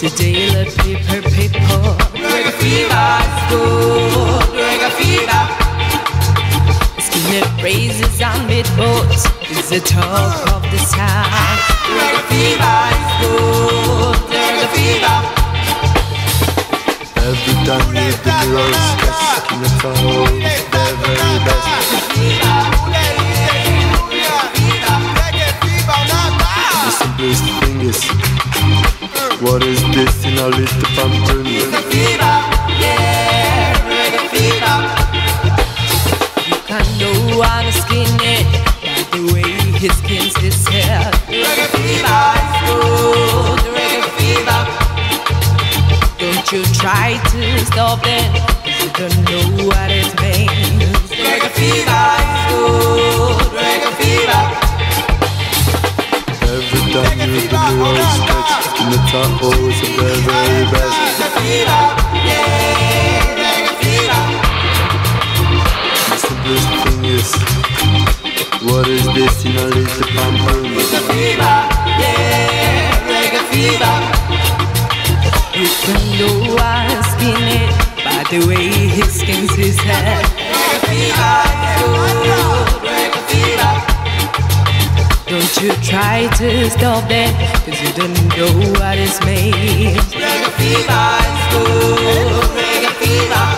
Today let paper, paper. Reggae fever is good. Reggae fever. Skin it raises on mid boats. Is the talk of the town. Reggae fever is good. Reggae fever. Every time you do your sketch, in the what is this in a little pumpkin? You can know how to skin it by the way he skins his hair. Reggae fever good. Reggae fever. Don't you try to stop it, you don't know what it means. Reggae fever good. Reggae fever. Every time you do your sketch, in the top always the very best. The simplest thing is, what is this in a little pumpkin? You can know how to skin it by the way he skins his head. Reggae fever is good. Reggae fever. Don't you try to stop it, cause you don't know what it's made. Reggae fever is good. Reggae fever.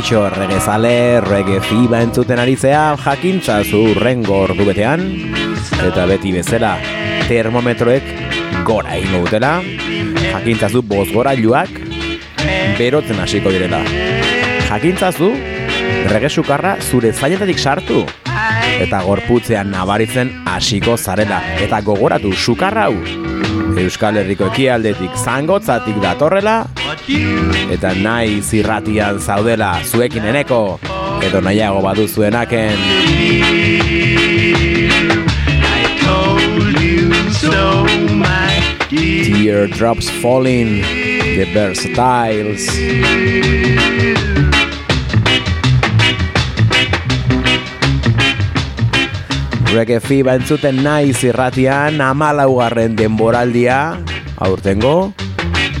Kaixo regezale, rege fiba entzuten aritzea, jakintza zu rengo ordu betean, eta beti bezala termometroek gora ingo dutela, jakintzazu boz gora iluak, berotzen hasiko direla. Jakintzazu, rege sukarra zure zailetatik sartu, eta gorputzean nabaritzen hasiko zarela, eta gogoratu sukarra hau, Euskal Herriko ekialdetik zangotzatik datorrela, eta nahi zirratian zaudela zuekin eneko, edo nahiago so, my dear. Teardrops falling, the Versatiles. Reggae Fiba entzuten nahi zirratian amalaugarren denboraldia, aurtengo,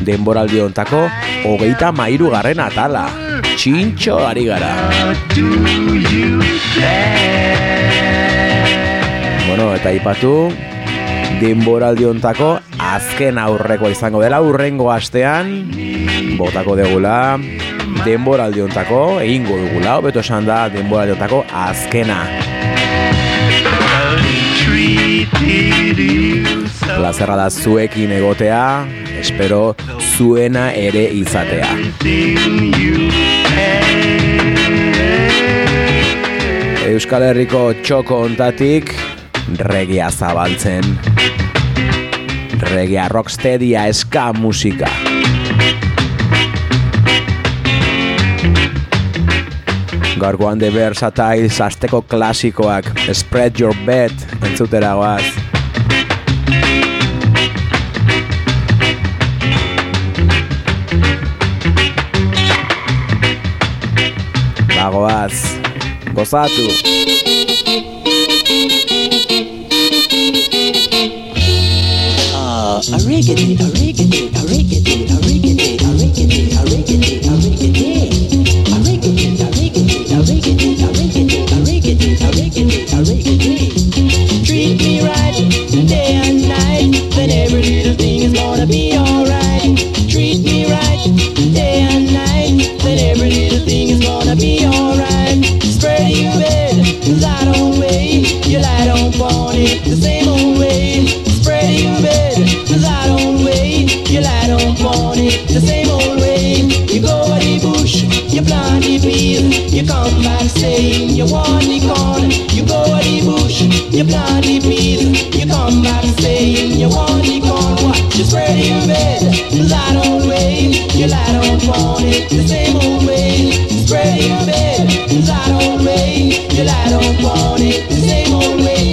denboraldi ontako, hogeita mairu garren atala. Txintxo ari gara. Bueno, eta ipatu, denboraldi ontako azken aurreko izango dela urrengo astean, botako degula, denboraldi ontako, egingo dugula, hobeto esan da, denboraldi ontako azkena. Plazerra da zuekin egotea, espero zuena ere izatea. Euskal Herriko txoko ontatik regia zabaltzen. Regia rocksteadia eska musika. Gargoan de versatile, asteko klasikoak, spread your bed, entzutera guaz. Bagoaz, gozatu! Uh, a riggedy, a riggedy, be alright. Spread your bed, you lie on it the same old way. Spread your you lie on the same old way. You go the bush, you plant the you come back saying you want the corn. You go the bush, you plant the you come back saying you want the corn. Spread your you lie on the same old way. Spread your bed, lie down way, you lie down on it the same old way.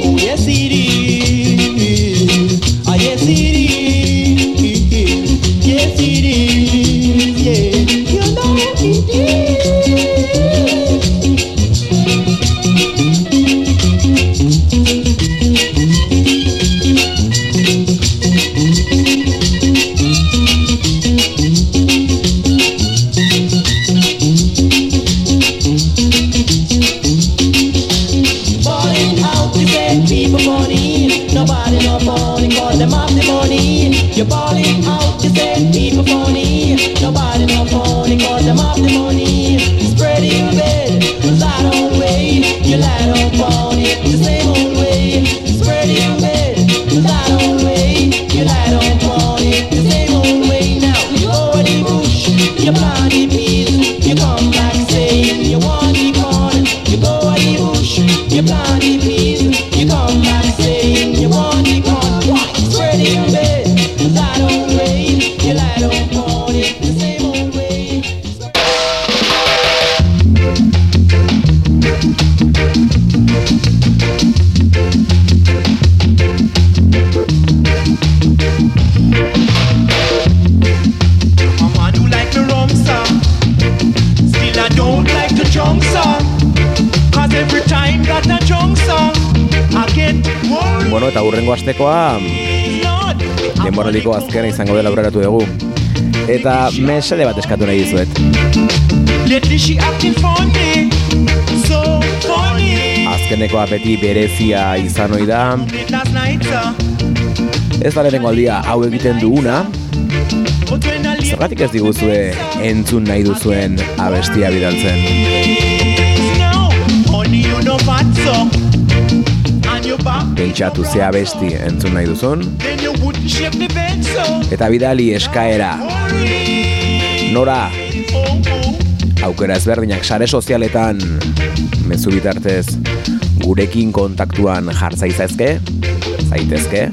Money, cause them have the money. You're balling out to get people money. Nobody no money, cause them have the money. Spread your bed, lie down way. You lie down on it the same old denboraldiko gonna azkena izango dela aurreratu dugu. Eta mesede bat eskatu nahi dizuet. Azkenekoa beti berezia izan ohi da. Ez da lehenengo aldia hau egiten duguna, But when I leave zergatik ez diguzue entzun nahi duzuen abestia bidaltzen. Pentsatu ze abesti entzun nahi duzun, eta bidali eskaera nora aukera ezberdinak sare sozialetan mezu bitartez gurekin kontaktuan jartza izazke, zaitezke.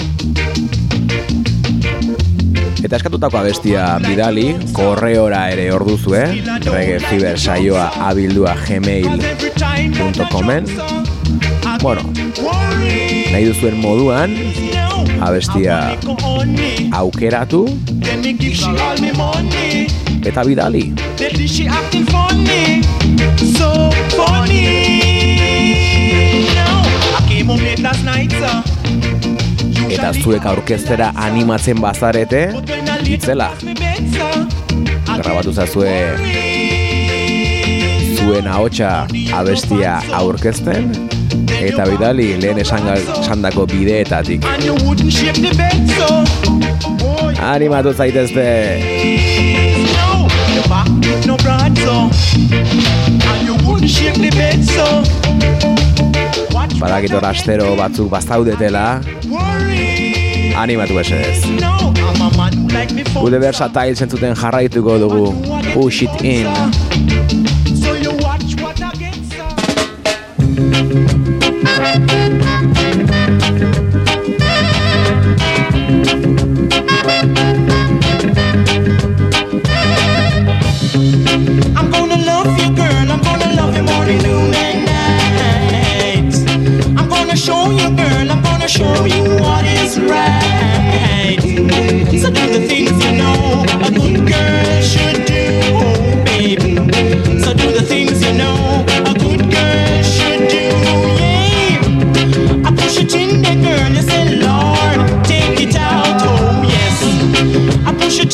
Eta eskatutako abestia bidali, korreora ere orduzue, reggaefiber saioa abildua gmail.comen. Bueno, nahi duzuen moduan, abestia aukeratu eta bidali. So funny. Eta zuek aurkeztera animatzen bazarete, itzela, grabatu zazue zuen ahotsa abestia aurkezten, eta bidali lehen esan esandako bideetatik. Animatu zaitezte! no, your back no broad, so. And you wouldn't Badakit hor astero batzuk bazaudetela, animatu esedez. No, I'm a man who like me Gure versatile zentzuten jarraituko dugu, push it in. So you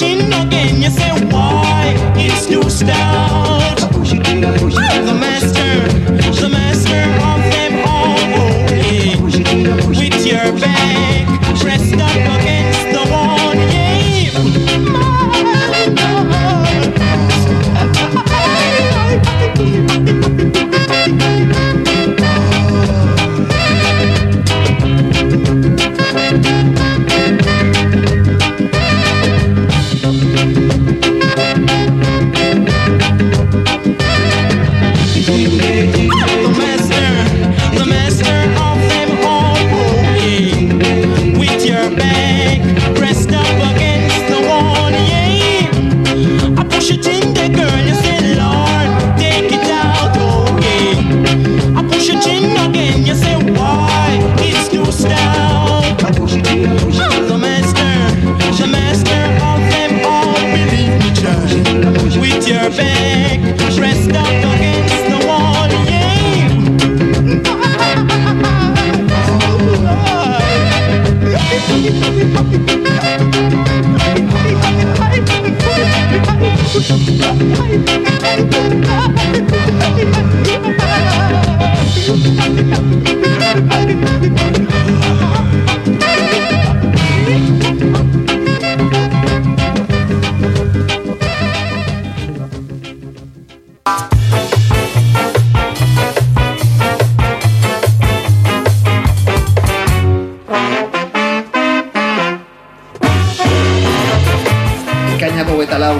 preaching again. You say, why? It's too stout.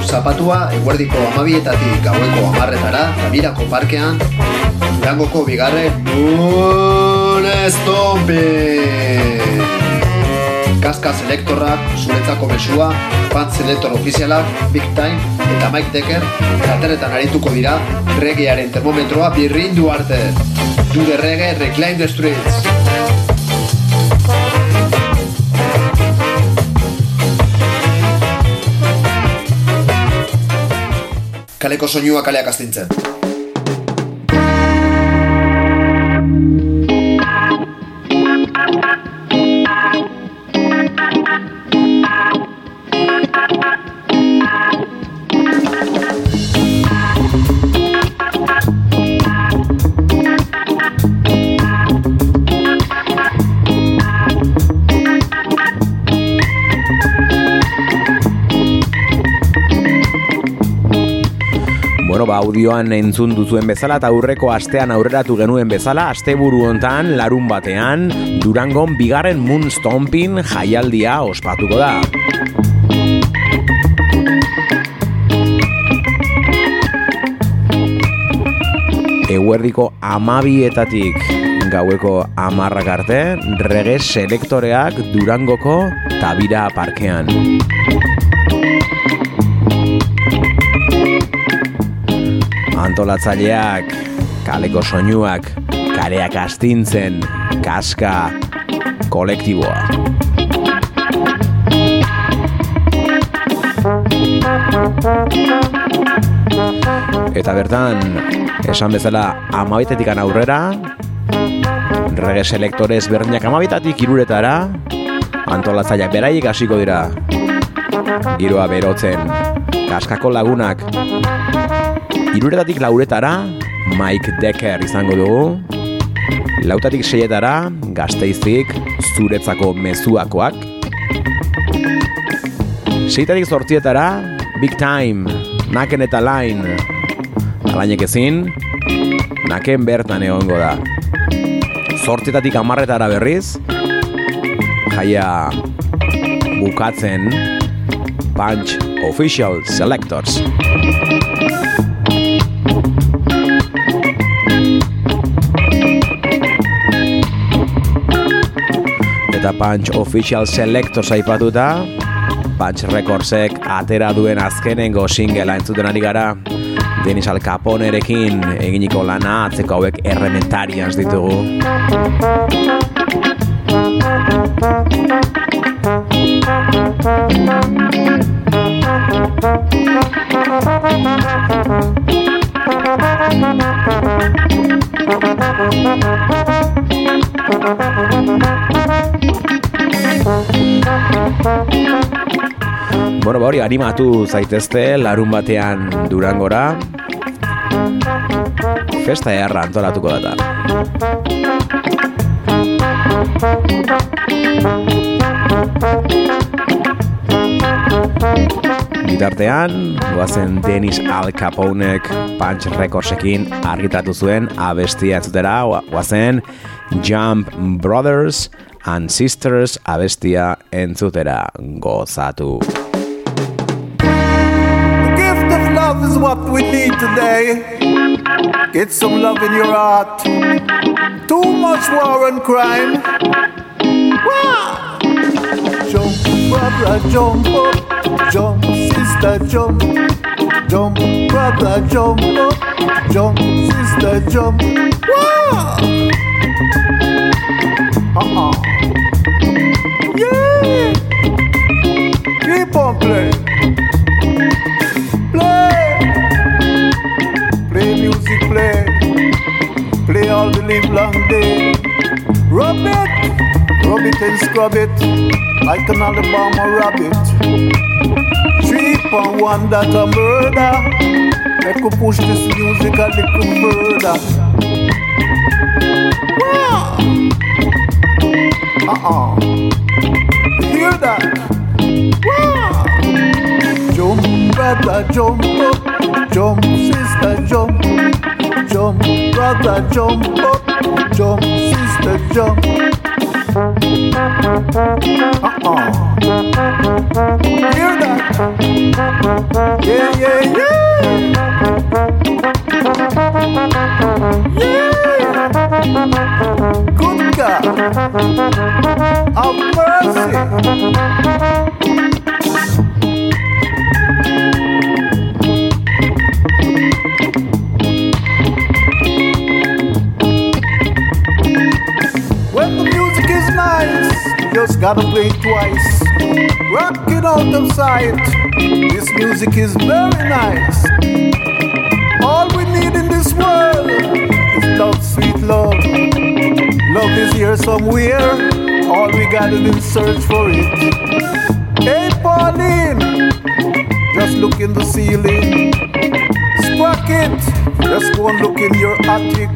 Zapatua, eguerdiko amabietatik gaueko amarretara, Tabirako parkean, Durangoko bigarren Moon Estompe! Kaska selektorrak, zuretzako mesua, fan selektor ofizialak, Big Time eta Mike Decker, plateretan arituko dira, regearen termometroa birrindu arte. Do the reggae, reclaim the streets! Kaleko soinua kaleak astintzen. Ba, audioan entzun duzuen bezala eta aurreko astean aurreratu genuen bezala, asteburu hontan larun batean, Durangon bigarren Moon Stomping jaialdia ospatuko da. Eguerdiko amabietatik gaueko amarrak arte, rege selektoreak Durangoko Tabira parkean. Antolatzaileak, kaleko soinuak, kareak astintzen, kaska, kolektiboa. Eta bertan, esan bezala amabitetik aurrera, rege selektore ezberdinak amabitatik iruretara, antolatzaileak beraiek hasiko dira. Giroa berotzen, kaskako lagunak, Iruretatik lauretara, Mike Decker izango dugu. Lautatik seietara, gazteizik, zuretzako mezuakoak. Seitatik zortzietara, Big Time, Naken eta Line. Alainek ezin, Naken bertan egongo da. Zortzietatik amarretara berriz, jaia bukatzen Punch Official Selectors. Eta Punch Official Selectors aipatuta Punch Recordsek atera duen azkenengo singela entzuten ari gara. Denis Al Caponerekin eginiko lana atzeko hauek errementarians ditugu Bueno, ba hori animatu zaitezte larun batean Durangora. Festa eharra antolatuko data. Bitartean, goazen Denis Al Caponek Punch Recordsekin argitratu zuen abestia entzutera, goazen Jump Brothers and Sisters abestia entzutera. Gozatu. What we need today. Get some love in your heart. Too much war and crime. Wah! Jump, brother, jump up. Jump, sister, jump. Jump, brother, jump up. Jump, sister, jump. Wah! Uh-uh. Yeah! Keep on playing. Live long day. Rub it, rub it and scrub it like an Alabama rabbit. Three on one that a murder. Let go push this music a little further. Wow. Uh-uh. Hear that? Wow. Jump, brother, jump up. Jump, sister, jump. Jump, brother, jump up. Jump, sister, jump. Uh-uh. Hear that? Yeah, yeah, yeah. Yeah. Good God. Have mercy. Gotta play it twice. Rock it out of sight. This music is very nice. All we need in this world is love, sweet love. Love is here somewhere. All we gotta do is search for it. Hey, Pauline, just look in the ceiling. Sprocket, just go and look in your attic.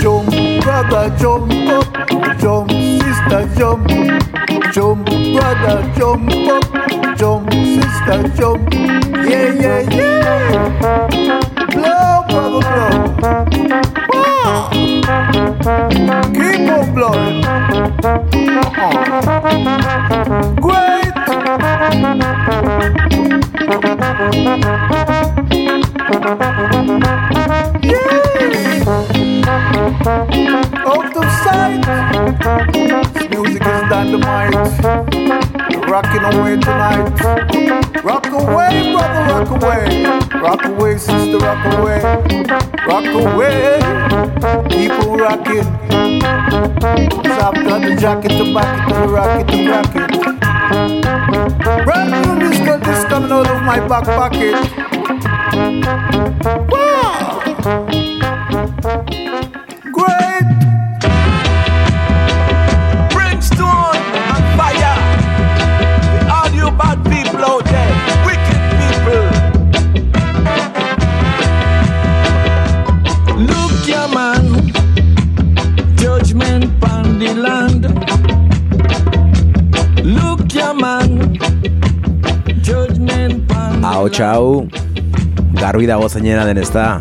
Jump, brother, jump up. Jump, sister, jump. Jump, brother, jump up. Jump, sister, jump. Yeah, yeah, yeah. Blow, brother, blow. Wow. Keep on blowing. Uh-uh. Great. Yeah. Out of sight. This dynamite. Rocking away tonight. Rock away, brother, rock away. Rock away, sister, rock away. Rock away. People rocking. I've got the jacket to back it, to rock it, to rock it. Brand new musical disc coming out of my back pocket. Man, judgment on the land. Look, ya man, judgment on the Ahotsa hau, garbi dago zeinena den ez da.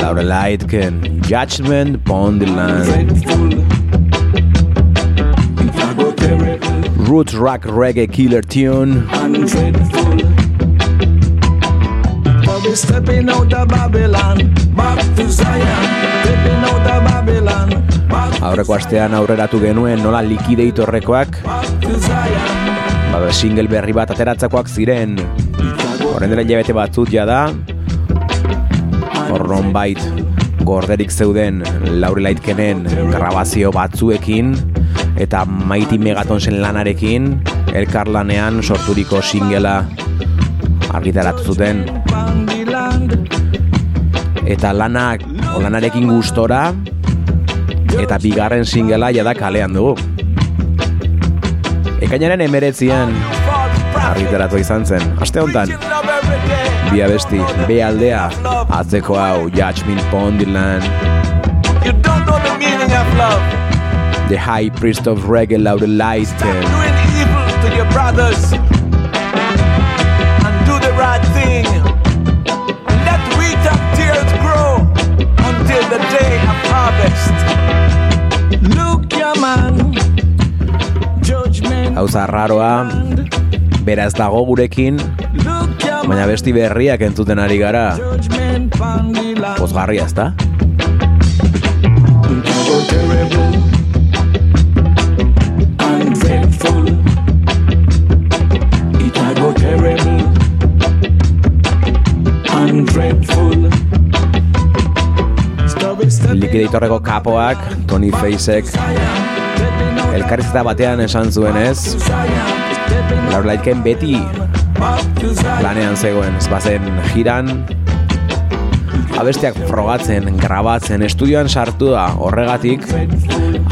Laurel Aitken, Judgment Upon the Land. Roots Rock Reggae Killer Tune. But we stepping out of Babylon, back to Zion, stepping out of Babylon, Aurreko astean aurreratu genuen nola likideitorrekoak, bada single berri bat ateratzakoak ziren. Horren dela hilabete batzut jada, hor bait gorderik zeuden Laurel Aitkenen grabazio batzuekin, eta Mighty Megatonsen lanarekin, elkarlanean sorturiko singela argitaratu zuten. Eta lanak lanarekin gustora eta bigarren singela jada kalean dugu. Ekainaren emeretzian argitaratu izan zen. Aste day. bi abesti, be aldea, atzeko hau, Judgment Pondyland, You don't know the meaning of love. The High Priest of Reggae Laurel Stop doing evil to your brothers judgment. hau zarraroa, beraz dago gurekin, baina besti berriak entzuten ari gara. pozgarria ezta? Liquidatorreko kapoak, Tony Facek, elkarrizeta batean esan zuenez, Laurlaitken beti lanean zegoen, ez bazen jiran, abestiak frogatzen, grabatzen, estudioan sartu da horregatik,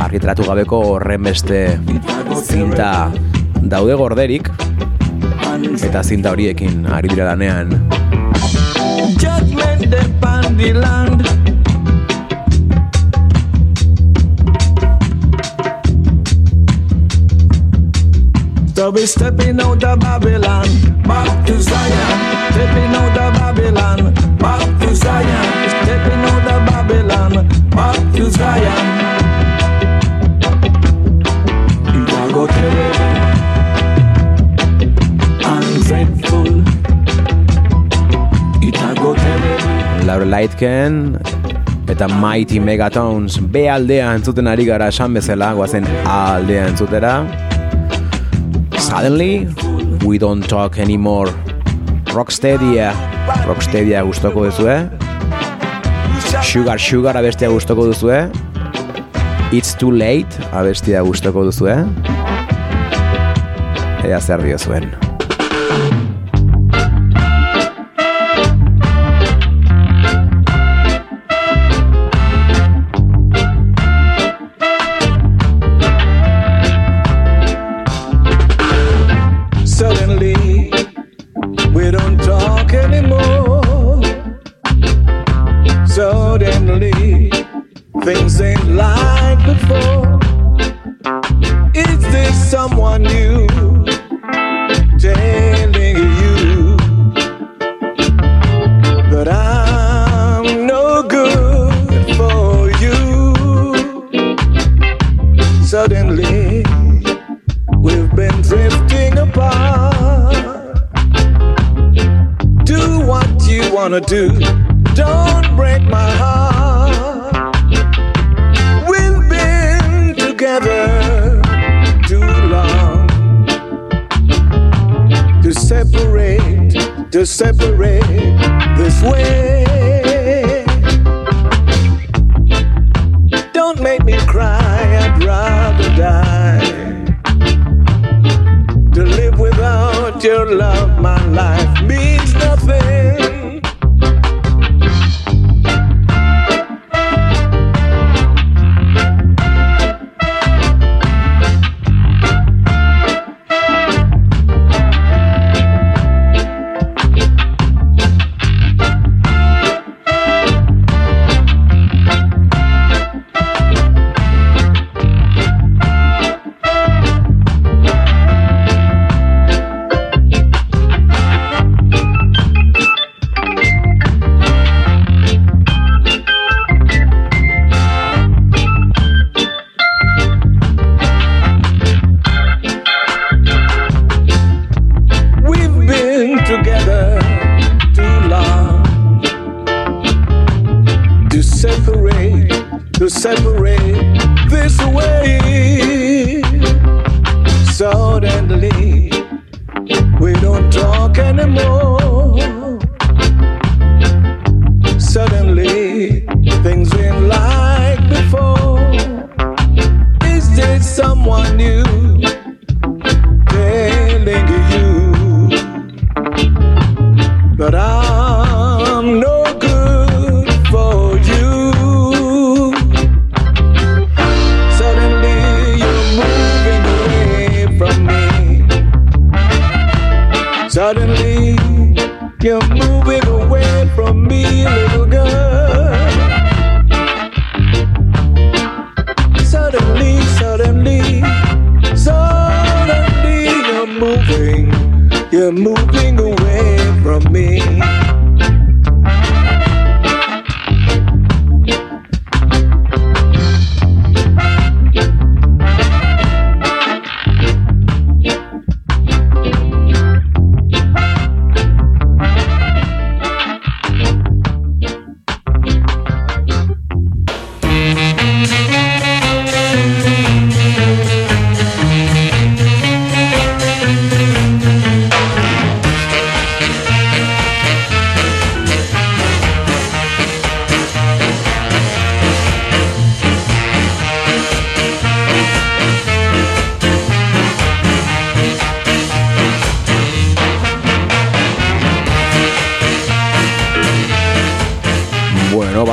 argitratu gabeko horren beste zinta daude gorderik, eta zinta horiekin ari dira lanean. Judgment upon the land. We stepping out of Babylon, back to Zion. Stepping out of Babylon, back to Zion. Stepping out of Babylon, back to Zion. It a go terrible and dreadful. It a go terrible. Laura Lightken eta Mighty Megatones B aldea entzuten ari gara esan bezala, guazen A aldea entzutera. Suddenly, we don't talk anymore. Rocksteadia, Rocksteadia gustoko duzue. Sugar Sugar abestia gustoko duzue. It's too late abestia gustoko duzue. Ea zer dio zuen.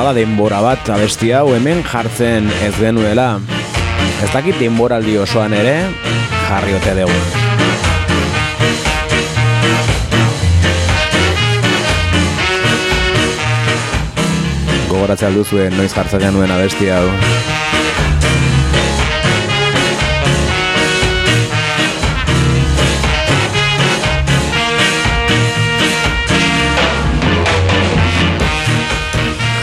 Bada denbora bat abesti hau hemen jartzen ez genuela. Ez dakit denboraldi osoan ere jarri ote dugu. Gogoratzea alduzuen noiz jartzen genuen abesti hau.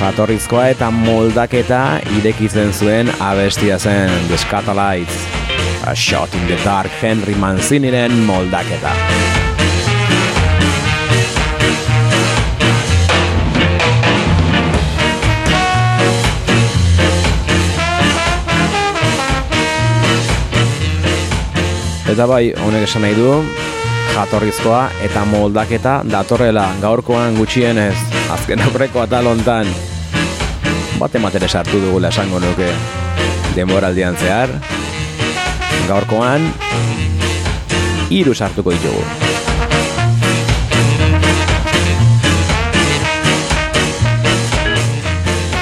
Jatorrizkoa eta moldaketa irekitzen zuen abestia zen The Scatolites. A Shot in the Dark Henry Manciniren moldaketa. Eta bai, honek esan nahi du, jatorrizkoa eta moldaketa datorrela gaurkoan gutxienez. Azken aurreko atalontan. Bate matere sartu dugula esango nuke. Denboraldian zehar. Gaurkoan hiru sartuko ditugu.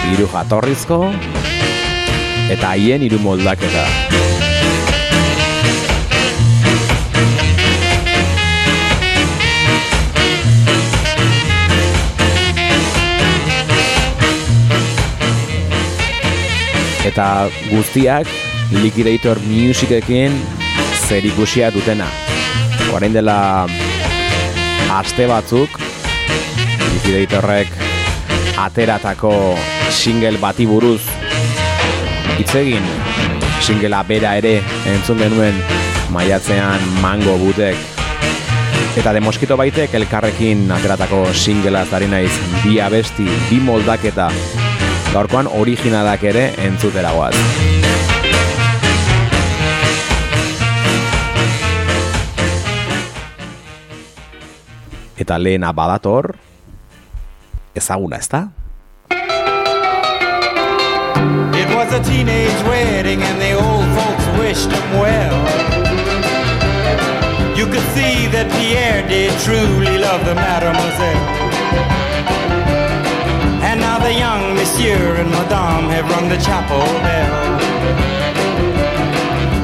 Hiru jatorrizko eta haien hiru moldaketa eta guztiak Liquidator Musicekin zer ikusia dutena. Orain dela aste batzuk Liquidatorrek ateratako single bati buruz hitz egin. Singlea bera ere entzun genuen maiatzean mango butek eta de moskito baitek elkarrekin ateratako singlea zari naiz. Bi abesti, bi moldaketa gaurkoan originalak ere entzutera goaz. Eta lehena badator, ezaguna ez da? It was a teenage wedding and the old folks wished him well. You could see that Pierre did truly love the mademoiselle. And now the young monsieur and madame have rung the chapel bell.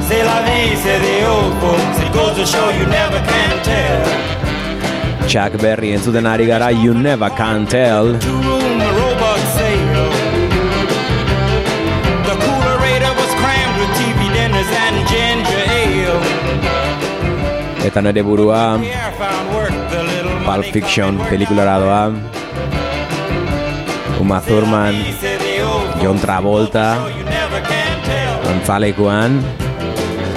C'est la vie, say the old folks. It goes to show you never can tell. Chuck Berry entzuten ari gara You Never Can Tell Two room a robot sale. The coolerator was crammed with TV dinners and ginger ale. Eta nire burua Pulp Fiction pelikulara doa Uma Thurman John Travolta. Gonzalekuan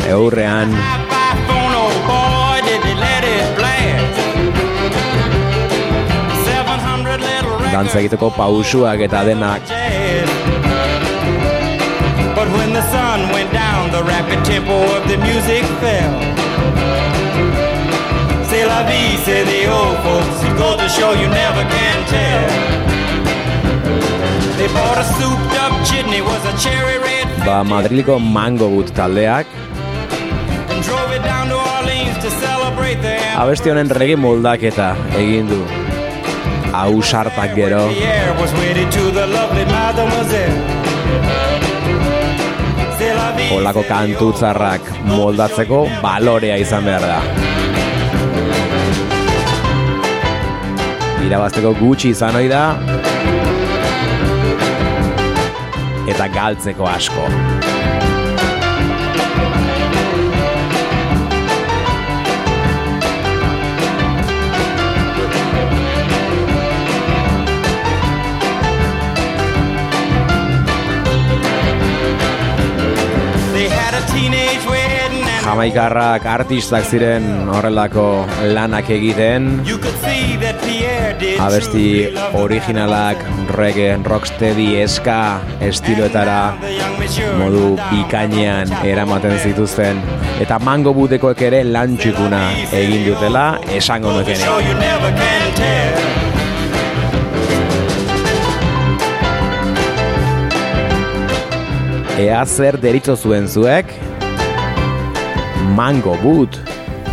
Eurrean By phone, boy, did they let it blast. 700 little records Dantza egiteko pausuak eta denak. But when the sun went down, the rapid tempo of the music fell. C'est la vie, say the old folks. It goes to show you never can tell. Ba Madriliko Mango Boot taldeak. Abesti honen regi moldaketa egin du. Hau sartak gero. Olako say the kantu old tzarrak folks. It goes to show moldatzeko balorea izan behar da. Irabazteko gutxi izan ohi da Eta galtzeko asko. Jamaikarrak artistak ziren horrelako lanak egiten Abesti originalak reggae, rocksteady, eska estiloetara modu went eramaten zituzten. Eta mango butekoek ere lan txukuna egin dutela esango to nuke show you never can tell. Ea zer deritzo zuen zuek? Mango boot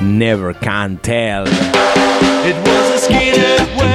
Never can tell. It was a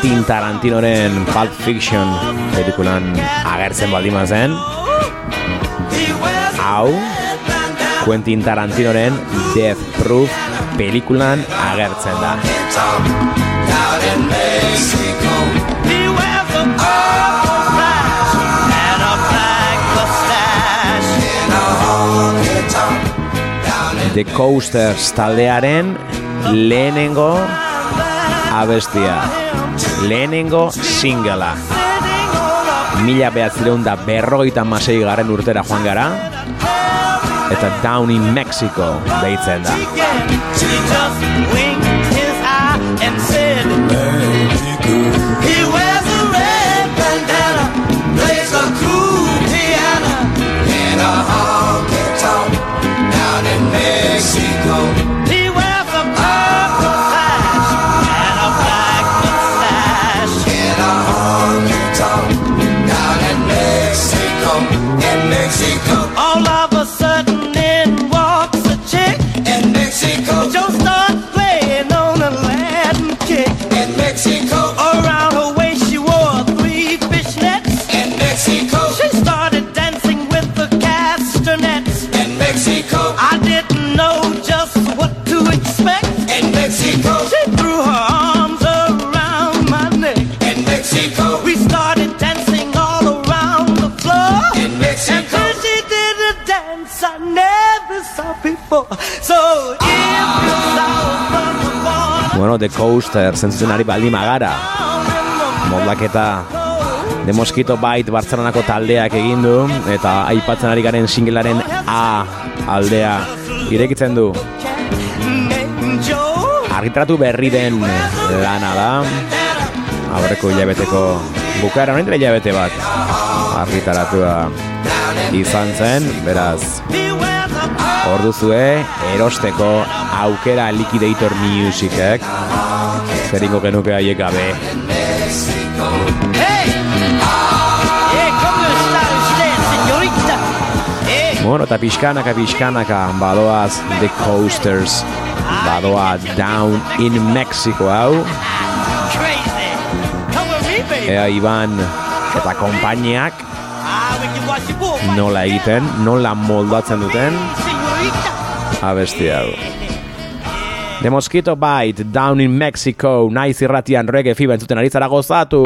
Quentin Tarantinoren Pulp Fiction pelikulan agertzen baldima zen Hau Quentin Tarantinoren Death Proof pelikulan agertzen da. The Coasters taldearen lehenengo abestia lehenengo singela mila behatzireun da berrogeita masei garen urtera joan gara eta Down in Mexico deitzen da. He The Coaster zentzuten ari baldin magara moldaketa The Mosquito Bite Bartzelonako taldeak egin du eta aipatzen ari garen singelaren A aldea irekitzen du. Argitratu berri den lana da. Aurreko hilabeteko bukaera honetan hilabete bat argitaratua izan zen, beraz Hor duzue erosteko aukera Liquidator Musicek. Zeringo genuke haiek gabe. Hey! Bueno, eta pixkanaka, pixkanaka, badoaz The Coasters, badoa Down in Mexico hau, ea Iban eta konpainiak Ah, nola egiten, nola moldatzen duten. Abesti hau. The Mosquito Bite, Down in Mexico, naiz irratian reggae fiba entzuten ari zara gozatu.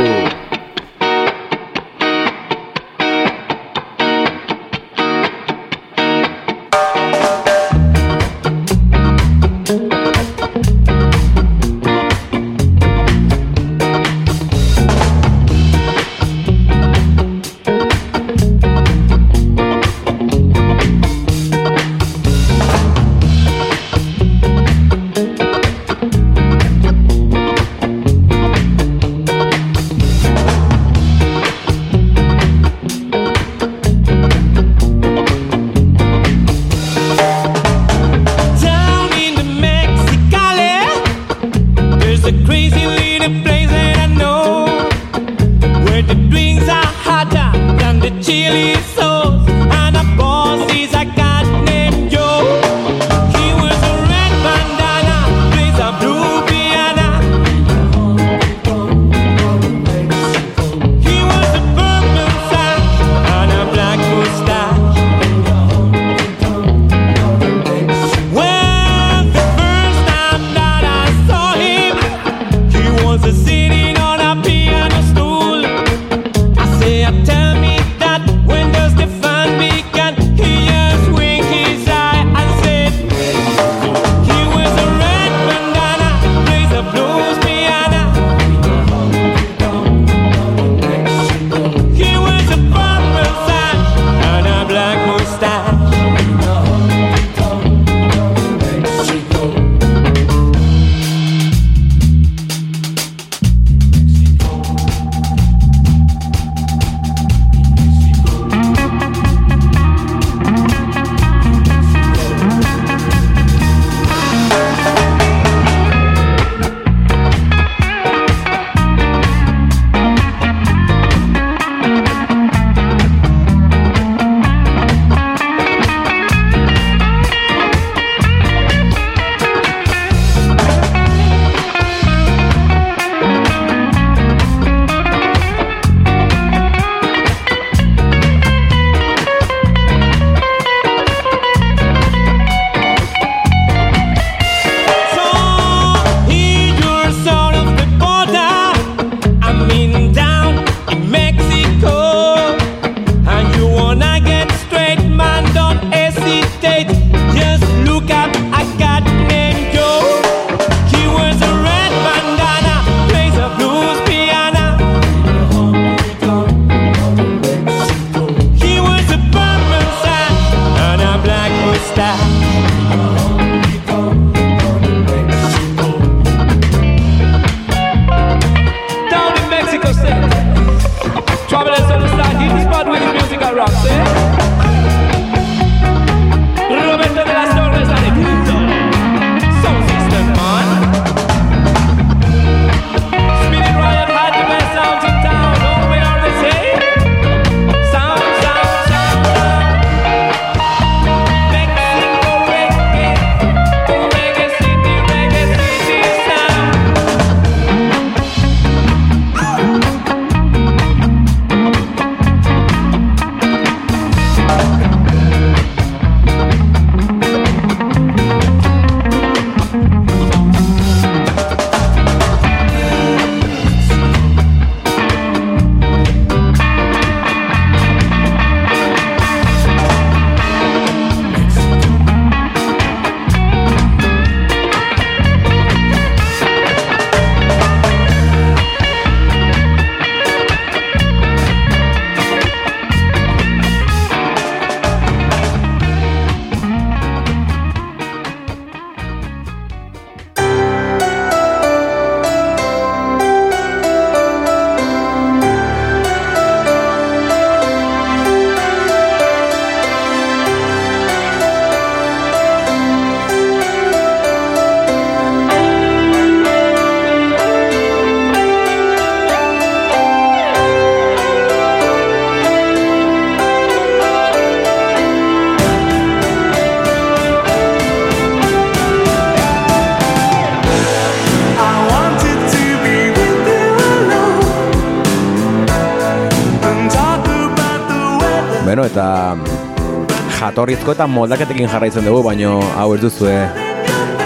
Jatorrizko eta moldaketekin jarraitzen dugu, baino hau ez duzue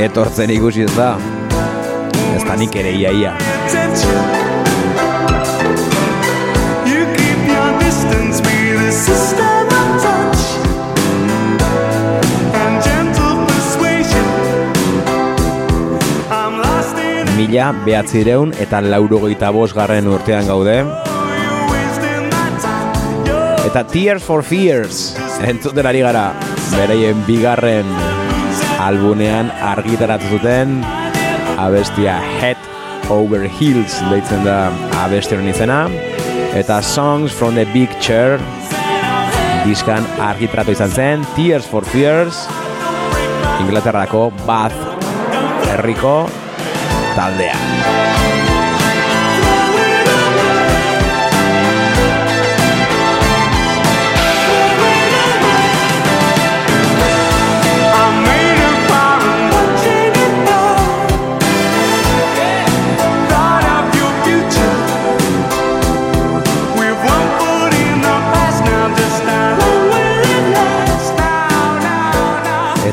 etortzen ikusi ez da. Ez da nik ere ia ia. You keep your distance system of touch Mila behatzireun eta laurogeita bost garren urtean gaude. You're Eta Tears for Fears entzuten ari gara beraien bigarren albunean argitaratu zuten abestia Head Over Heels deitzen da abesti honen izena eta Songs from the Big Chair diskan argitaratu izan zen Tears for Fears Inglaterrako Bath herriko taldea.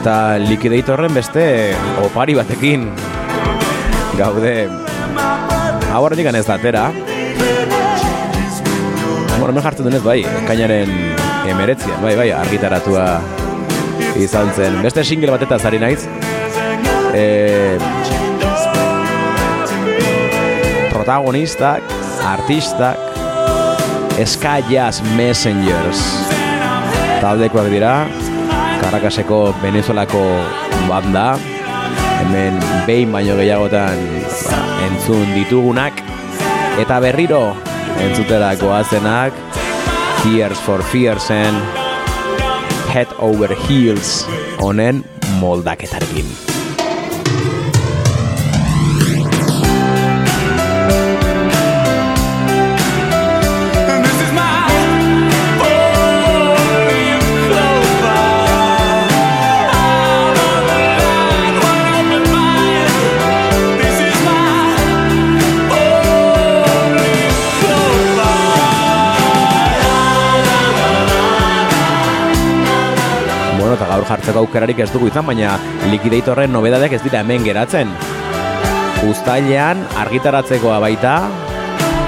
Eta Liquidatorren beste opari batekin gaude hau horretik ez da atera Bueno, hemen jartzen dunez bai, kainaren emeretzian, bai, bai, argitaratua izan zen. Beste single bateta zari naiz. E, protagonistak, artistak, Ska Jazz Messengers taldekoak dira, Caracaseko Venezuelako banda, hemen behin baino gehiagotan entzun ditugunak, eta berriro entzutera goazenak, Tears for Fearsen, Head Over Heels honen moldaketarekin. Jartzeko aukerarik ez dugu izan, baina Liquidatorren nobedadeak ez dira hemen geratzen. Uztailean argitaratzekoa baita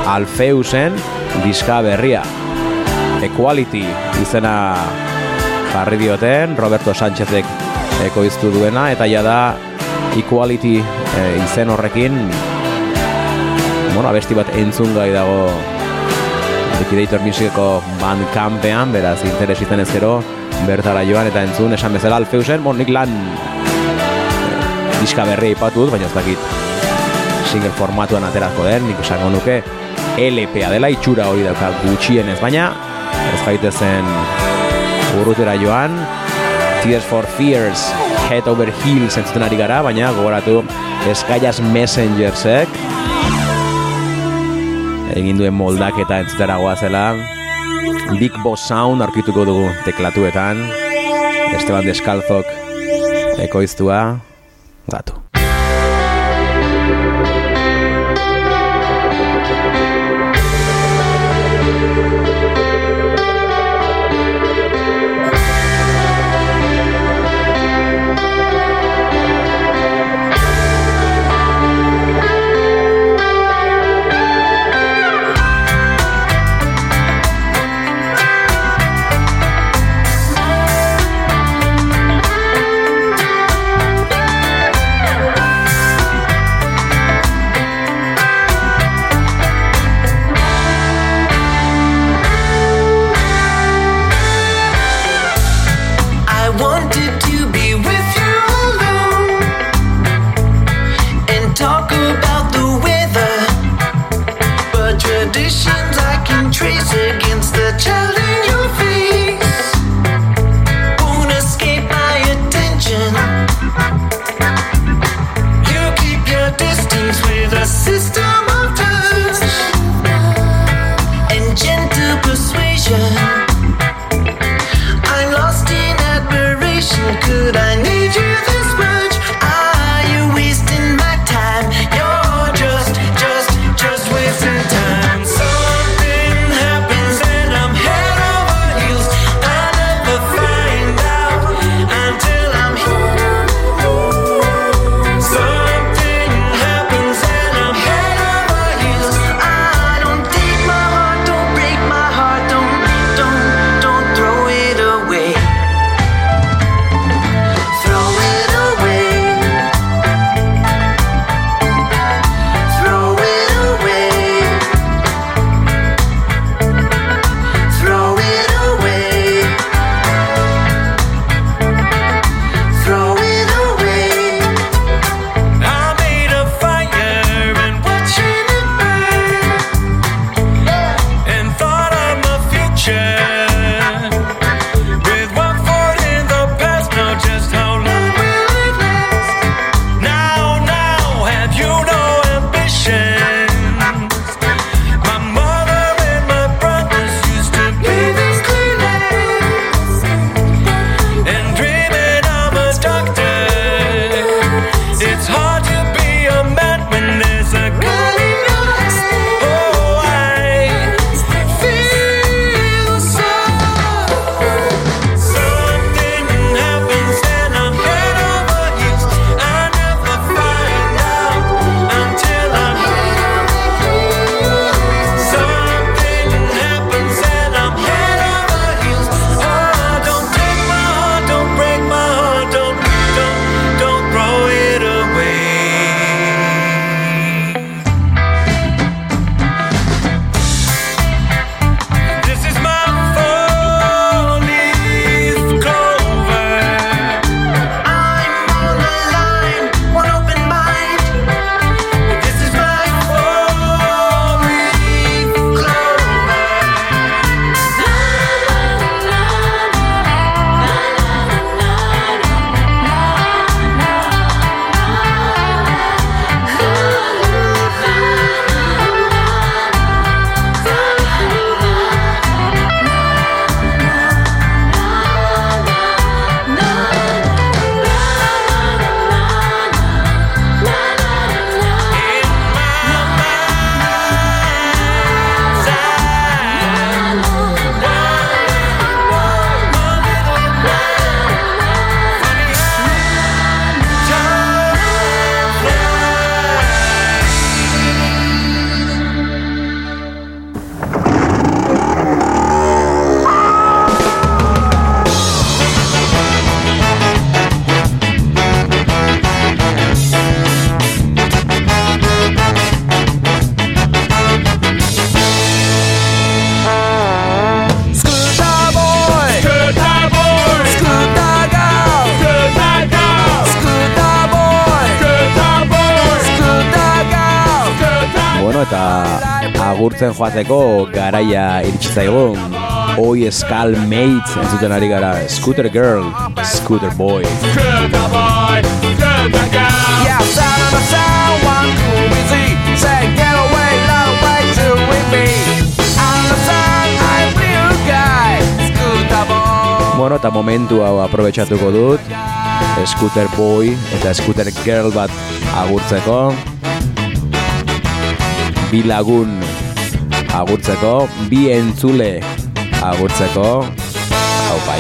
Alfeusen diska berria. Equality izena jarri dioten, Roberto Sánchezek ekoiztu duena, eta ja da Equality eh, izen horrekin bueno, abesti bat entzungai dago Liquidator Musiceko bandcampean, beraz interes izan ezkero, bertara joan eta entzun esan bezala alfeusen, bon, nik lan eh, diska berria ipatu dut, baina ez dakit single formatuan aterako den, nik esango nuke LPA dela itxura hori dauka gutxien ez, baina ez gaite zen urrutera joan. Tears for Fears Head Over Heels entzuten ari gara, baina gogoratu Eskaias Messengersek. Egin duen moldak eta entzutera goazela. Big Boss Sound arkituko dugu teklatuetan. Esteban Descalzok ekoiztua. Gatu. sortzen joateko garaia iritsi zaigu. Oi Skal Mate entzuten ari gara Scooter Girl, Scooter Boy. Scooter Boy, Scooter Girl. Yeah, sound of a sound, one cool busy. Say, get away, love away to with me. Bueno, eta momentu hau aprobetsatuko dut Scooter Boy eta Scooter Girl bat agurtzeko Bilagun agurtzeko Bi entzule agurtzeko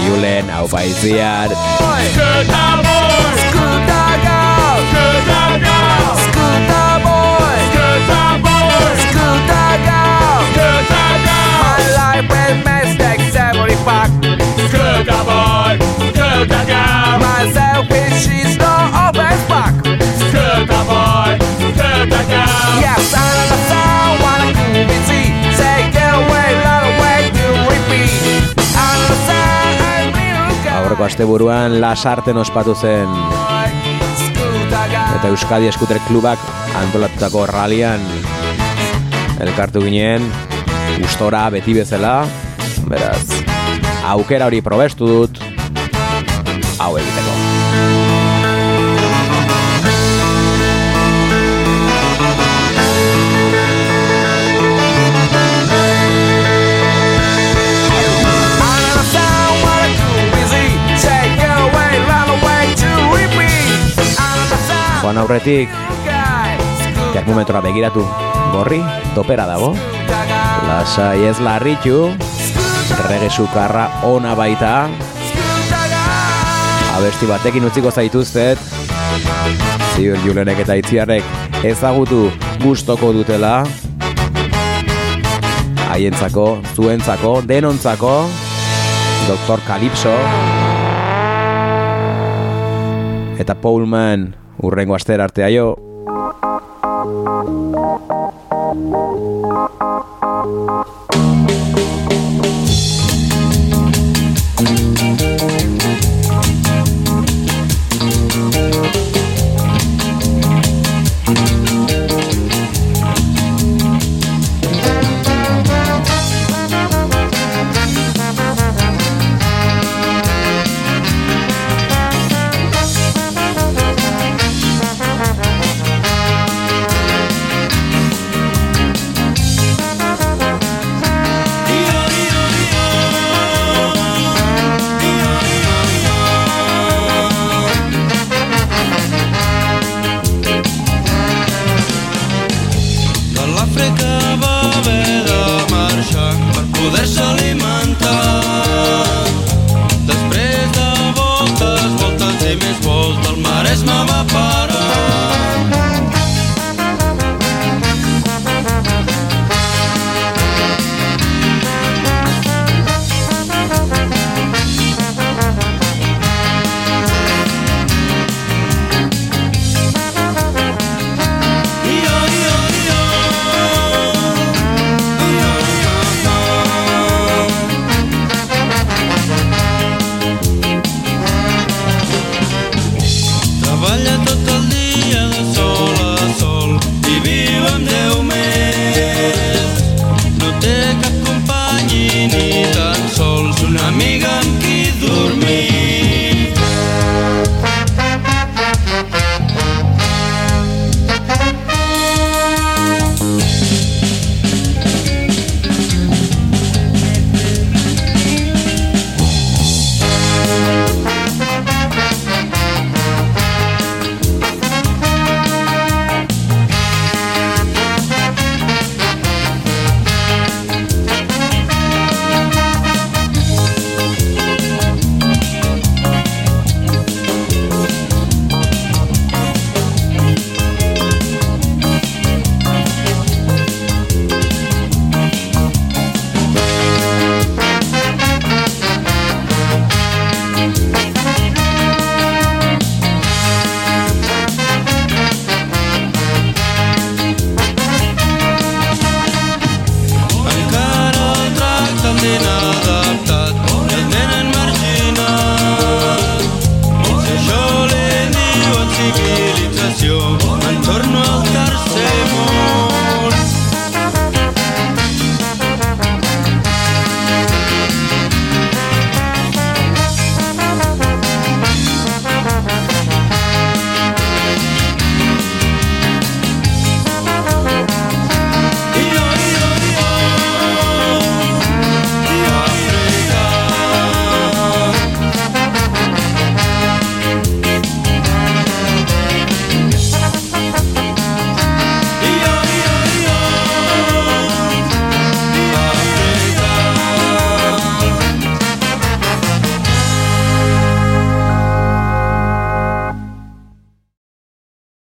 Julen, hau pa Itziar Scooter boy, scooter girl. Scooter girl. Scooter boy, scooter boy. Scooter girl. Scooter girl. My I'm Aurreko asteburuan lasarten ospatu zen. Eta Euskadi Eskuter Klubak antolatutako ralian elkartu ginen gustora beti bezala beraz aukera hori probestu dut hau egiteko Joan aurretik. Termometroa begiratu. Gorri, topera dago. Lasai ez larritu. Rege sukarra ona baita. Abesti batekin utziko zaituztet. Ziur Julenek eta Itziarrek ezagutu gustoko dutela. Haientzako, zuentzako, denontzako. Doktor Calypso. Eta Paulman Urrengo aster arte aio.